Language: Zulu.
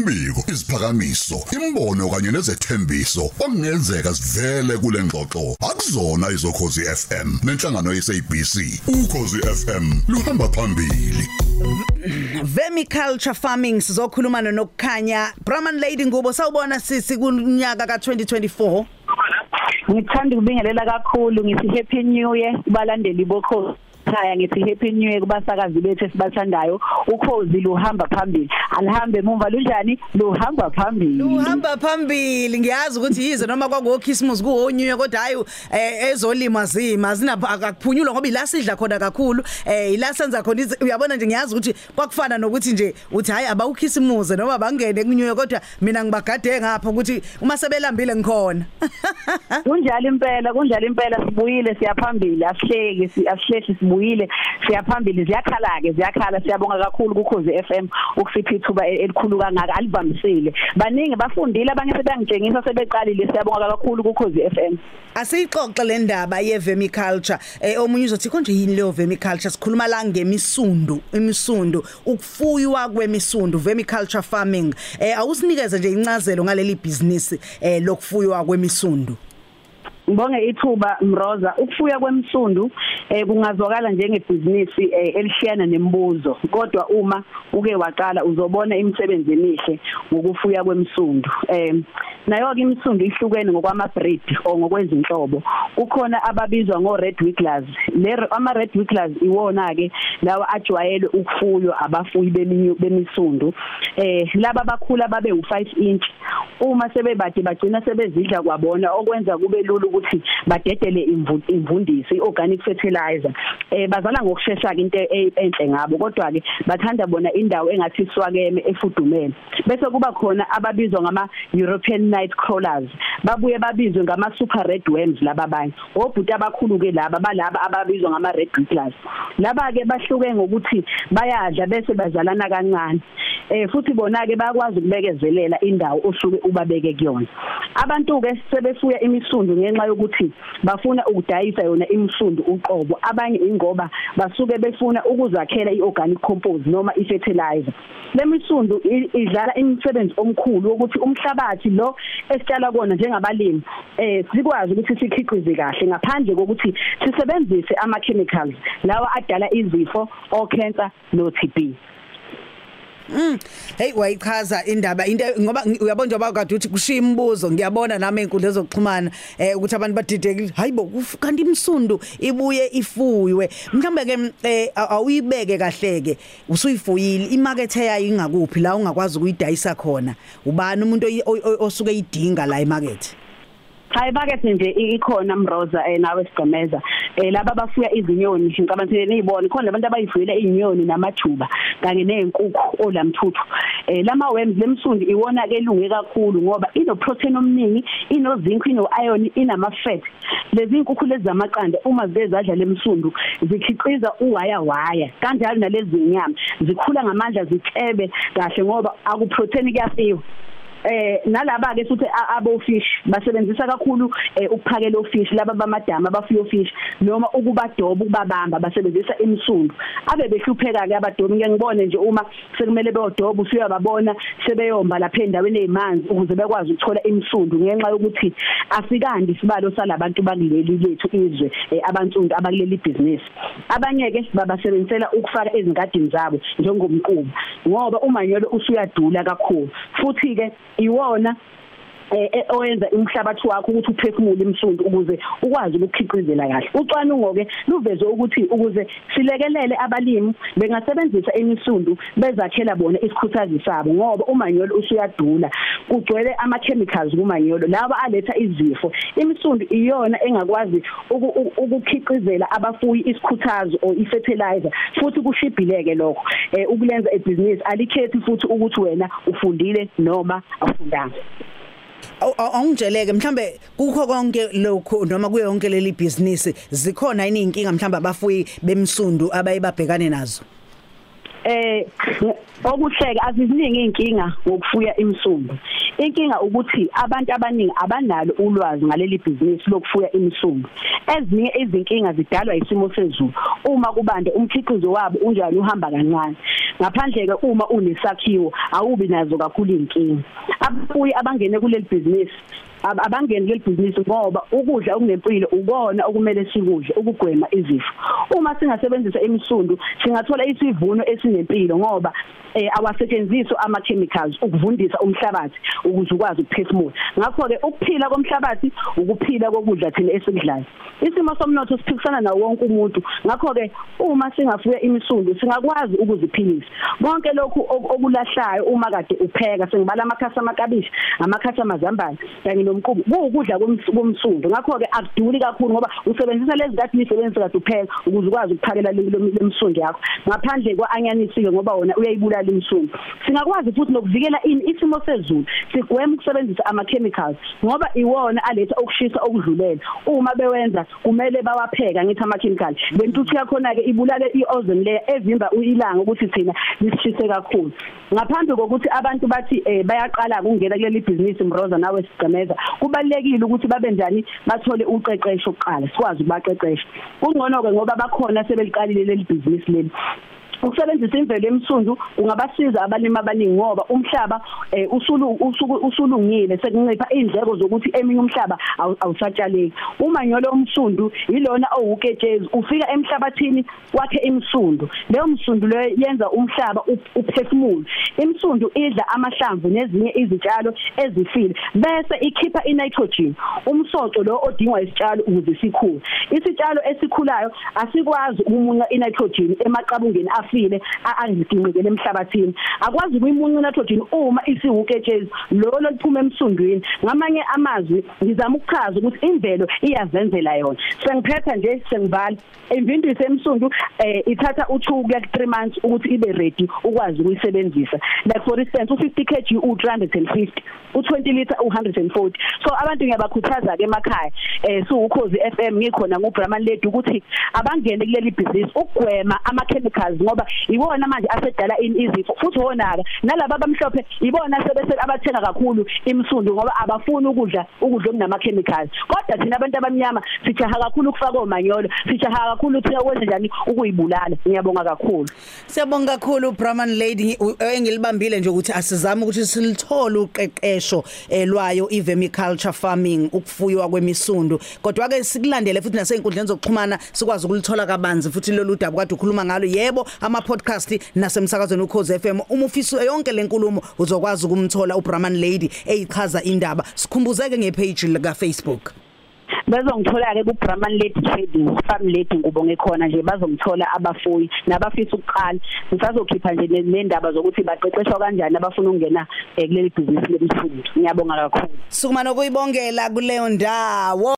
Imbiko, isiphakamiso, imbono kanye nezethembiso okungenzeka sivele kule ngxoxo. Akuzona izokhozi FM nenhlangano yeSABC. Ukhozi FM luhamba phambili. Vermiculture farming sizokhuluma nokukhanya Brahman Lady Ngubo sawubona sisi kunyaka ka2024 Ngithanda ukubingelela kakhulu ngithi happy new year kubalandeli bokho ekhaya ngithi happy new year kubasakazi bethu esibathandayo. Ukhozi luhamba phambili. Alihambe emumva lunjani? Luhamba phambili. Uhamba phambili. Ngiyazi ukuthi yize noma kwakuwo Christmas kuhonyuye kodwa hayi eh, ezolima zima. Zinapha akuphunyulwa ngoba ila sidla khona kakhulu. Eh ila senza khona izi- uyabona nje ngiyazi ukuthi kwakufana nokuthi nje uthi hayi abawukhisimuze noma bangene kunyuye kodwa mina ngibagade ngapha ukuthi uma sebelambile ngikhona. Kunjalo impela kunjalo impela. Sibuyile siyaphambili. Asihleki si- asihleshi sibuyile siyaphambili ziyakhala ke ziyakhala. Siyabonga kakhulu kukhozi FM ukusipha ithuba e- elikhulu kangaka alivamisile baningi bafundile abanye sebengitshengisa sebeqalile. Siyabonga kakhulu kukhozi FM Asiyixoxe le ndaba ye vermiculture eh omunye uzothi konje yini leyo vermiculture? Sikhuluma la ngemisundu imisundu ukufuywa kwemisundu vermiculture farming. Eh awusinikeze nje incazelo ngaleli business eh lokufuywa kwemisundu Ngibonge ithuba Mroza. Ukufuya kwemsundu eh kungazwakala njengebhizinisi eh, elishiyana nembuzo. Kodwa uma uke waqala uzobona imisebenzi emihle ngokufuya kwemsundu. Eh nayo ke imsundu ihlukene ngokwama breed o ngokwezinhlobo. Kukhona ababizwa ngo red wigglers. Le ama red wigglers iwona ke lawa ajwayele ukufuywa abafuyi beminyu- bemisundu. Eh laba bakhula babe u5 inch uma sebebade bagcina sebezidla kwabona okwenza kube lula ukuthi badedele imvu- imvundisi iorganic fertilizer. Eh bazala ngokusheshsha ke into e- enhle ngabo kodwa ke bathanda bona indawo engathi swakeme efudumele. Bese kuba khona ababizwa ngama European night crawlers babuye babizwe ngama super red worms laba abanye. Obhuti abakhulu ke laba balaba ababizwa ngama red wigglers laba ke bahluke ngokuthi bayadla bese bazalana kancane. Eh futhi bona ke bayakwazi ukubekezelela indawo osuke ubabeke kuyona. Abantu ke sebefuya imisundu ngenxa yokuthi bafuna ukudayisa yona imisundu uqobo. Abanye ingoba basuke befuna ukuzakhela iorganic compost noma ifertilizer. Lemisundu idlala imisebenzi omkhulu ukuthi umhlabathi lo esitshala kona njengabalimi eh sikwazi ukuthi sikhiqize kahle ngaphandle kokuthi sisebenzise ama chemicals lawa adala izifo o cancer no TB hey wayichaza indaba into ngoba ngi- uyabona njengoba kade uthi kushiya imibuzo ngiyabona nami enkundla zokuxhumana eh ukuthi abantu badidekile hayibo kuf- kanti imsundu ibuye ifuywe. Mhlambe ke eh aw- awuyibeke kahleke usuyifuyile imakethe yayo ingakuphi la ungakwazi ukuyidayisa khona? Ubani umuntu oyi- oy- oy- osuke idinga la emarket Hayi bakethe nje i- ikhona Mroza eh nawe sigcemeza eh laba bafuya izinyoni ngicabanga niyibone khona abantu abayifuyela izinyoni namajuba kanye nezinkukhu olamthuthu. Eh lama worms lemsundi iwona ke lunge kakhulu ngoba ino protein omningi ino zinc ino iron inama fat lezi inkukhu lezi zamaqanda uma zezadla lemsundu zikhiqiza uwaya waya kanjalo nalezi nyama zikhula ngamandla zicebe kahle ngoba aku protein kuyafiwa eh nalaba ke futhi a- abo fish basebenzisa kakhulu eh, ukuphakela ofish laba bamadama abafuya ofish noma ukubadoba ukubabamba basebenzisa imsundu. Abe behlupheka ke abadobi ngeke ngibone nje uma sekumele beyodoba usuya babona sebeyomba lapha endaweni ezimanzi ukuze bekwazi ukuthola imsundu ngenxa yokuthi asikandi isibalo salabantu bakuleli lethu izwe eh, abansundu abakuleli business. Abanye ke babasebenzisela ukufaka ezingadini zabo njengomquba ngoba umanyolo usuyadula kakhulu. Futhi ke iwona. Eh eh, oyenza umhlabathi wakho ukuthi uphefumule imsundu ukuze ukwazi ukukhiqizela kahle. Ucwaningo ke luveze ukuthi ukuze silekelele abalimi bengasebenzisa imisundu bezakhela bona isikhuthazi sabo ngoba umanyolo usuyadula. Kugcwele ama chemicals kumanyolo laba aletha izifo. Imisundu iyona engakwazi uku- uku- ukukhiqizela abafuyi isikhuthazo or ifertilizer futhi kushibhileke lokho. Eh ukulenza ibusiness alikhethi futhi ukuthi wena ufundile noma awufundanga. Aw- aw- awungitsheleke mhlambe kukho konke lokho noma kuyo yonke leli business zikhona yini inkinga mhlambe abafuyi bemsundu abayibabhekane nazo? Eh okuhleka aziziningi inkinga ngokufuya imsumbu inkinga ukuthi abantu abaningi abanalo ulwazi ngaleli business lokufuya imsumbu ezinye izinkinga zidalwa isimo sezulu. Uma kubande umkhiqizo wabo unjani uhamba kancane. Ngaphandle ke uma unesakhiwo awubi nazo kakhulu inkinga abafuyi abangene kuleli business abangeni leli business ngoba ukudla okunempilo ukona okumele sikudle ukugwema izifo. Uma singasebenzisa imisundu singathola isivuno esinempilo ngoba eh awasetshenziswa ama chemicals ukuvundisa umhlabathi ukuze ukwazi ukuphefumula. Ngakho ke ukuphila komhlabathi ukuphila kokudla thina esikudlayo. Isimo somnotho siphikisana nawo wonke umuntu. Ngakho ke uma singafuya imisundu singakwazi ukuziphilisa. Konke lokhu okulahlayo uma kade upheka sengibala amakhasi amakabishi amakhasi amazambane kanye nomqubu kuwukudla komsundu. Ngakho ke akuduli kakhulu ngoba usebenzisa lezi kade nisebenzisa kade upheka ukuze ukwazi ukuphakela lemsundu yakho. Ngaphandle kwaanyanisi ke ngoba wona uyayibulala imsundu singakwazi futhi nokuvikela isimo sezulu. Sigwema ukusebenzisa ama chemicals ngoba iwona aletha ukushisa okudlulele uma bewenza kumele bawapheka ngithi ama chemicals bentuthu yakhona ke ibulale iozone layer evimba ilanga ukuthi thina lisishise kakhulu. Ngaphambi kokuthi abantu bathi eh bayaqala ukungena kuleli business Mroza nawe sigcemeza kubalekile ukuthi babe njani? Bathole uqeqesho oqala sikwazi ukubaqeqesha. Kungcono ke ngoba bakhona sebeliqalile leli business leli. Ukusebenzisa imvelo emsundu ungabasiza abalimi abaningi ngoba umhlaba eh, usulu usulungile sekuncipha indleko zokuthi eminye umhlaba awusatshaleki. Umanyolo omsundu yilona owuketshezi ufika emhlabathini wakhe imsundu. Leyo msundu leyo yenza umhlaba uphefumule. Imsundu idla amahlamvu nezinye izitshalo ezifile bese ikhipha initrogen. Umsoco lo odingwa isitshalo ukuze sikhule. Isitshalo esikhulayo asikwazi ukumunya initrogen emaqabungeni afile angiginqikele emhlabathini. Akwazi ukuyimunca nitrogen uma isiwuketshezi lolo liphuma emsundweni ngamanye amazwi ngizama ukuchaza ukuthi imvelo iyazenzela yona. Sengiphetha nje sengivala imvindisi emsundu eh ithatha u2 kuya 3 months ukuthi ibe ready ukwazi ukuyisebenzisa. Like for instance u50 kg u350 u20 liter u140 so abantu ngiyabakhuthaza ke emakhaya eh so ukhozi FM ngikhona ngoBrahman Lady ukuthi abangene kuleli business ukugwema ama chemicals ngoba iwona manje asedala izifo futhi wonaka nalabo abamhlophe ibona sebese abathenga kakhulu imsundu ngoba abafuni ukudla ukudla okunama chemicals kodwa thina abantu abamnyama sijaha kakhulu ukufaka omanyolo sijaha kakhulu ukuthi ukwenza njani? Ukuyibulala. Ngiyabonga kakhulu. Siyabonga kakhulu Brahman Lady engilibambile nje ukuthi asizame ukuthi silithole uqeqesho elwayo ivermiculture farming ukufuywa kwemisundu. Kodwa ke sikulandele futhi nasey'nkundleni zokuxhumana sikwazi ukulithola kabanzi futhi lolu daba kade ukhuluma ngalo. Yebo ama podcast nasemsakazweni ukhoze FM uma ufisa yonke lenkulumo uzokwazi ukumthola uBrahman Lady eyichaza indaba. Sikhumbuzeke ngepage lika Facebook bezongithola ke ku Brahman Lady Trading Farm Lady ngubonge khona nje bazongithola abafuyi nabafisa ukuqala. Ngisazokhipha nje nendaba zokuthi baqeqeshwa kanjani abafuna ukungena kuleli business lemfundo ngiyabonga kakhulu. Sukuma nokuyibongela kuleyo ndawo.